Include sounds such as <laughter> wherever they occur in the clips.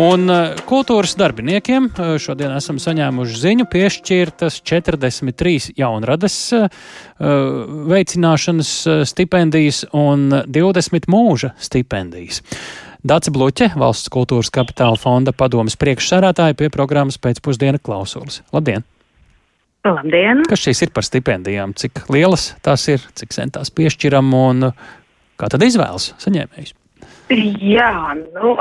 Un kultūras darbiniekiem šodien esam saņēmuši ziņu piešķirtas 43 jaunradas veicināšanas stipendijas un 20 mūža stipendijas. Dāca Bluķe, Valsts kultūras kapitāla fonda padomas priekšsērētāja pie programmas pēcpusdiena klausulas. Labdien! Labdien! Kas šīs ir par stipendijām? Cik lielas tās ir, cik sen tās piešķiram un kā tad izvēlas saņēmējus? Jā, nu,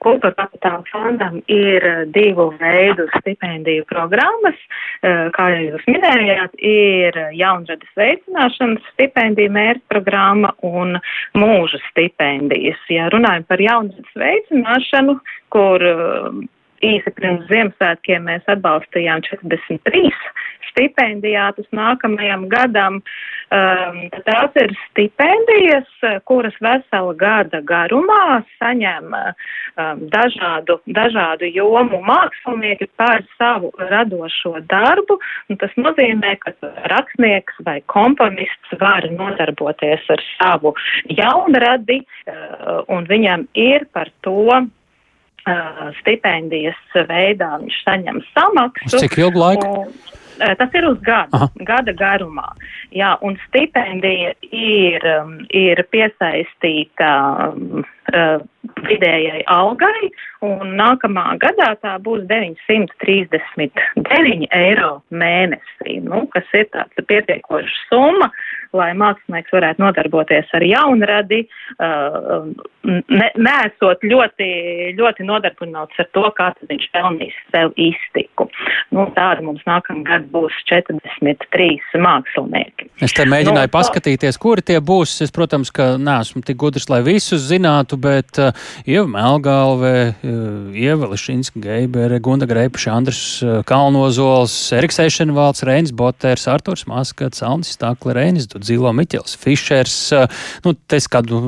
kultūra kapitāla fondam ir divu veidu stipendiju programmas. Kā jau jūs minējāt, ir jaunradas veicināšanas stipendija mērķa programma un mūža stipendijas. Ja runājam par jaunradas veicināšanu, kur īsi pirms Ziemassvētkiem mēs atbalstījām 43 stipendijātus nākamajam gadam. Um, tās ir stipendijas, kuras vesela gada garumā saņem um, dažādu, dažādu jomu mākslinieki par savu radošo darbu. Tas nozīmē, ka rakstnieks vai komponists var nodarboties ar savu jaunradi, uh, un viņam ir par to stipendijas veidā viņš saņem samaksu. Uz cik ilgu laiku? Un, Tas ir uz gadu, Aha. gada garumā. Jā, un stipendija ir, ir piesaistīta uh, vidējai algai, un nākamā gadā tā būs 939 eiro mēnesī, nu, kas ir tāds pietiekoša summa, lai mākslinieks varētu nodarboties ar jaunradi, uh, ne, nesot ļoti, ļoti nodarbināts ar to, kā tad viņš pelnīs sev iztiku. Nu, tāda mums nākamgad būs 43 mākslinieki. Es te mēģināju nu, paskatīties, kuri tie būs. Es, protams, ka neesmu tik gudrs, lai visus zinātu, bet uh, Ieva Melgalve, eh, Ieva Lišinska Geibere, Gunda Greipaša, Andris eh, Kalnozols, Eriks Eišenvalds, Reinis Boters, Arturs Maskats, Alnis Stakle, Reinis Dudzilo, Miķels Fišers. Nu, te es kādu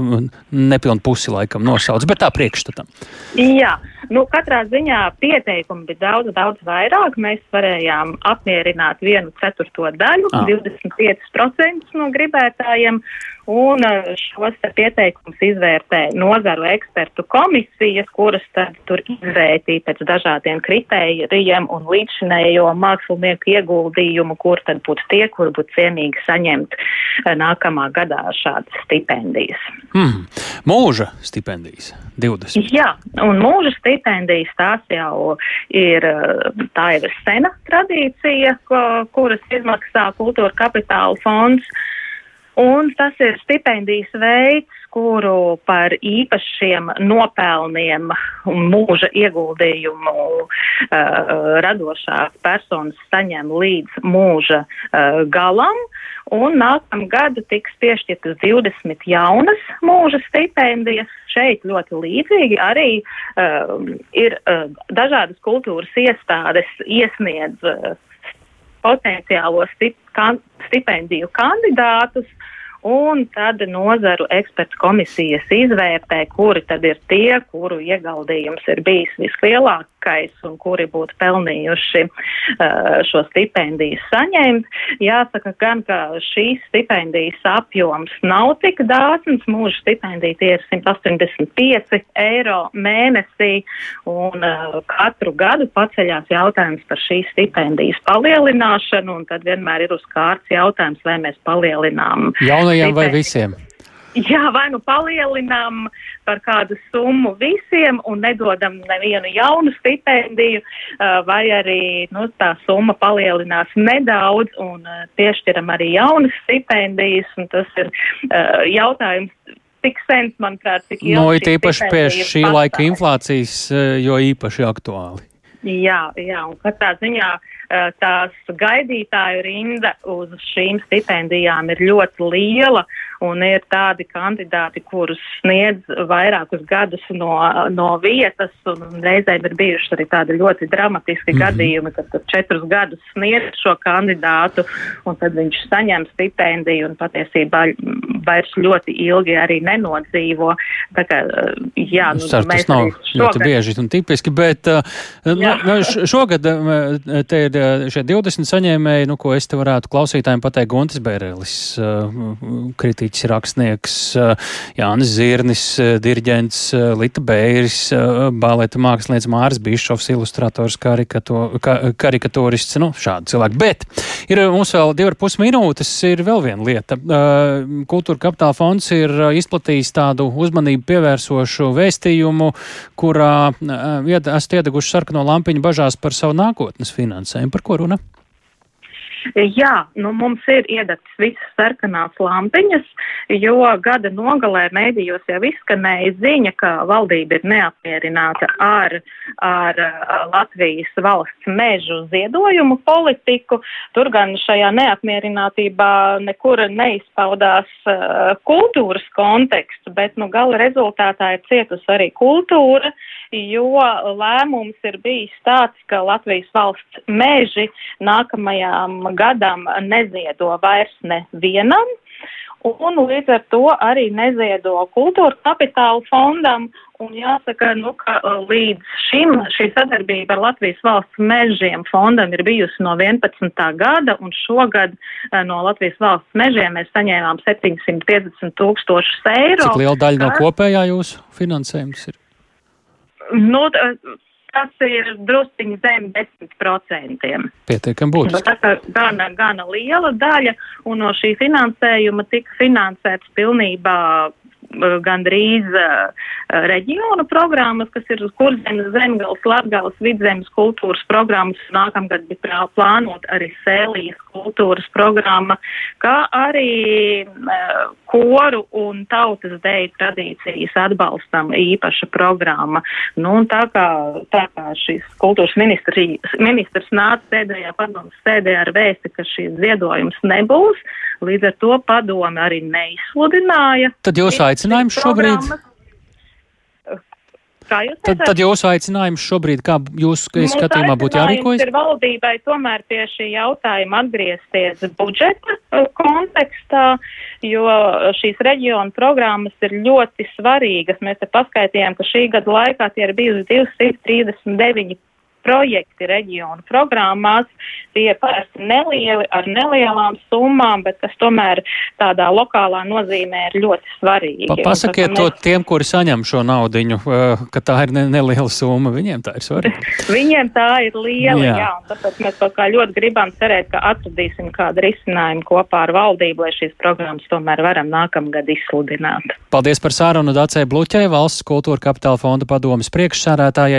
nepilnu pusi laikam nosauc, bet tā priekšstatam. Jā, nu katrā ziņā pieteikumu bija daudz, daudz vairāk. Mēs varējām apmierināt vienu ceturto daļu, ah. 25% no gribētājiem. Un eh, šos pieteikumus izvērtē nozaru ekspertu komisijas, kuras tad tur izvērtīja pēc dažādiem kritērijiem un līdzšinējo mākslinieku ieguldījumu, kur tad būtu tie, kur būtu cienīgi saņemt eh, nākamā gadā šādas stipendijas. Hmm. Mūža stipendijas 20. Jā, un mūža stipendijas tās jau ir, eh, tā ir sena tradīcija, kuras izmaksā kultūra kapitāla fonds. Un tas ir stipendijas veids, kuru par īpašiem nopelniem un mūža ieguldījumu uh, radošās personas saņem līdz mūža uh, galam. Un nākamgad tiks piešķirtas 20 jaunas mūža stipendijas. Šeit ļoti līdzīgi arī uh, ir uh, dažādas kultūras iestādes iesniedz uh, potenciālo stip, kan, stipendiju kandidātus, un tad nozaru ekspertu komisijas izvērtē, kuri tad ir tie, kuru ieguldījums ir bijis vislielākais labākais un kuri būtu pelnījuši uh, šo stipendiju saņemt. Jāsaka gan, ka šīs stipendijas apjoms nav tik dāsns. Mūža stipendija tie ir 185 eiro mēnesī un uh, katru gadu paceļās jautājums par šīs stipendijas palielināšanu un tad vienmēr ir uz kārts jautājums, vai mēs palielinām. Jaunajiem vai visiem? Jā, vai nu palielinām par kādu summu visiem un nedodam nevienu jaunu stipendiju, vai arī nu, tā summa palielinās nedaudz un piešķiram arī jaunas stipendijas. Tas ir jautājums tik sens, manuprāt, cik ilgi. No, it īpaši pie šī pastāv. laika inflācijas, jo īpaši aktuāli. Jā, jā, un katrā ziņā tās gaidītāju rinda uz šīm stipendijām ir ļoti liela. Uh, un ir tādi kandidāti, kurus sniedz vairākus gadus no, no vietas, un reizēm ir bijuši arī tādi ļoti dramatiski mm -hmm. gadījumi, kad tur četrus gadus sniedz šo kandidātu, un tad viņš saņem stipendiju un patiesībā vairs ļoti ilgi arī nenodzīvo. Tā kā, jā, nu, Ceru, tas nav ļoti bieži un tipiski, bet uh, nu, nu šogad uh, te ir uh, šie 20 saņēmēji, nu, ko es te varētu klausītājiem pateikt, Guntis Bērelis kritīs mūziķis, rakstnieks Jānis Zirnis, diriģents Lita Bēris, baleta mākslinieks Māris Bišovs, ilustrators, karikato, ka, karikatūrists, nu, šādi cilvēki. Bet ir mums vēl divi ar pus minūtes, ir vēl viena lieta. Kultūra kapitāla fonds ir izplatījis tādu uzmanību pievērsošu vēstījumu, kurā esat iedeguši sarkano lampiņu bažās par savu nākotnes finansējumu. Par ko runa? Jā, nu mums ir iedegtas visas sarkanās lampiņas, jo gada nogalē mēdījos jau izskanēja ziņa, ka valdība ir neapmierināta ar, ar Latvijas valsts mežu ziedojumu politiku. Tur gan šajā neapmierinātībā nekur neizpaudās uh, kultūras konteksts, bet nu gala rezultātā ir cietusi arī kultūra jo lēmums ir bijis tāds, ka Latvijas valsts meži nākamajām gadam neziedo vairs nevienam. Un līdz ar to arī neziedo kultūra kapitāla fondam. Un jāsaka, nu, ka uh, līdz šim šī sadarbība ar Latvijas valsts mežiem fondam ir bijusi no 11. gada, un šogad uh, no Latvijas valsts mežiem mēs saņēmām 750 tūkstošus eiro. Cik liela daļa no kopējā jūsu finansējums ir? Nu, tas ir drusciņi zem 10%. Pietiekami būtiski. Tā ir gana, gana liela daļa, un no šī finansējuma tika finansēts pilnībā gandrīz uh, reģionu programmas, kas ir Kurzemes, Zemgals, Latgals, Vidzemes kultūras programmas. Nākamgad bija plānot arī Sēlijas kultūras programma, kā arī uh, koru un tautas deju tradīcijas atbalstam īpaša programma. Nu, tā kā, tā kā šis kultūras ministrs nāca sēdējā padomus sēdē ar vēsti, ka šīs ziedojums nebūs, līdz ar to padome arī neizsludināja. Tad jūs aicinājums šobrīd? Tad, tad jūsu aicinājums šobrīd, kā jūsu skatījumā būtu jārīkojas? Ir valdībai tomēr pie šī jautājuma atgriezties budžeta uh, kontekstā, jo šīs reģiona programmas ir ļoti svarīgas. Mēs te paskaitījām, ka šī gada laikā tie ir bijusi 239 projekti reģionu programmās. Tie parasti nelieli ar nelielām summām, bet kas tomēr tādā lokālā nozīmē ir ļoti svarīgi. Pa, pasakiet to mēs... tiem, kuri saņem šo naudiņu, eh, ka tā ir ne, neliela summa. Viņiem tā ir svarīga. <laughs> Viņiem tā ir liela, jā. jā tāpēc mēs kaut kā ļoti gribam cerēt, ka atradīsim kādu risinājumu kopā ar valdību, lai šīs programmas tomēr varam nākamgad izsludināt. Paldies par sārunu Dacei Bluķai, valsts kultūra kapitāla fonda padomas priekšsārētājai.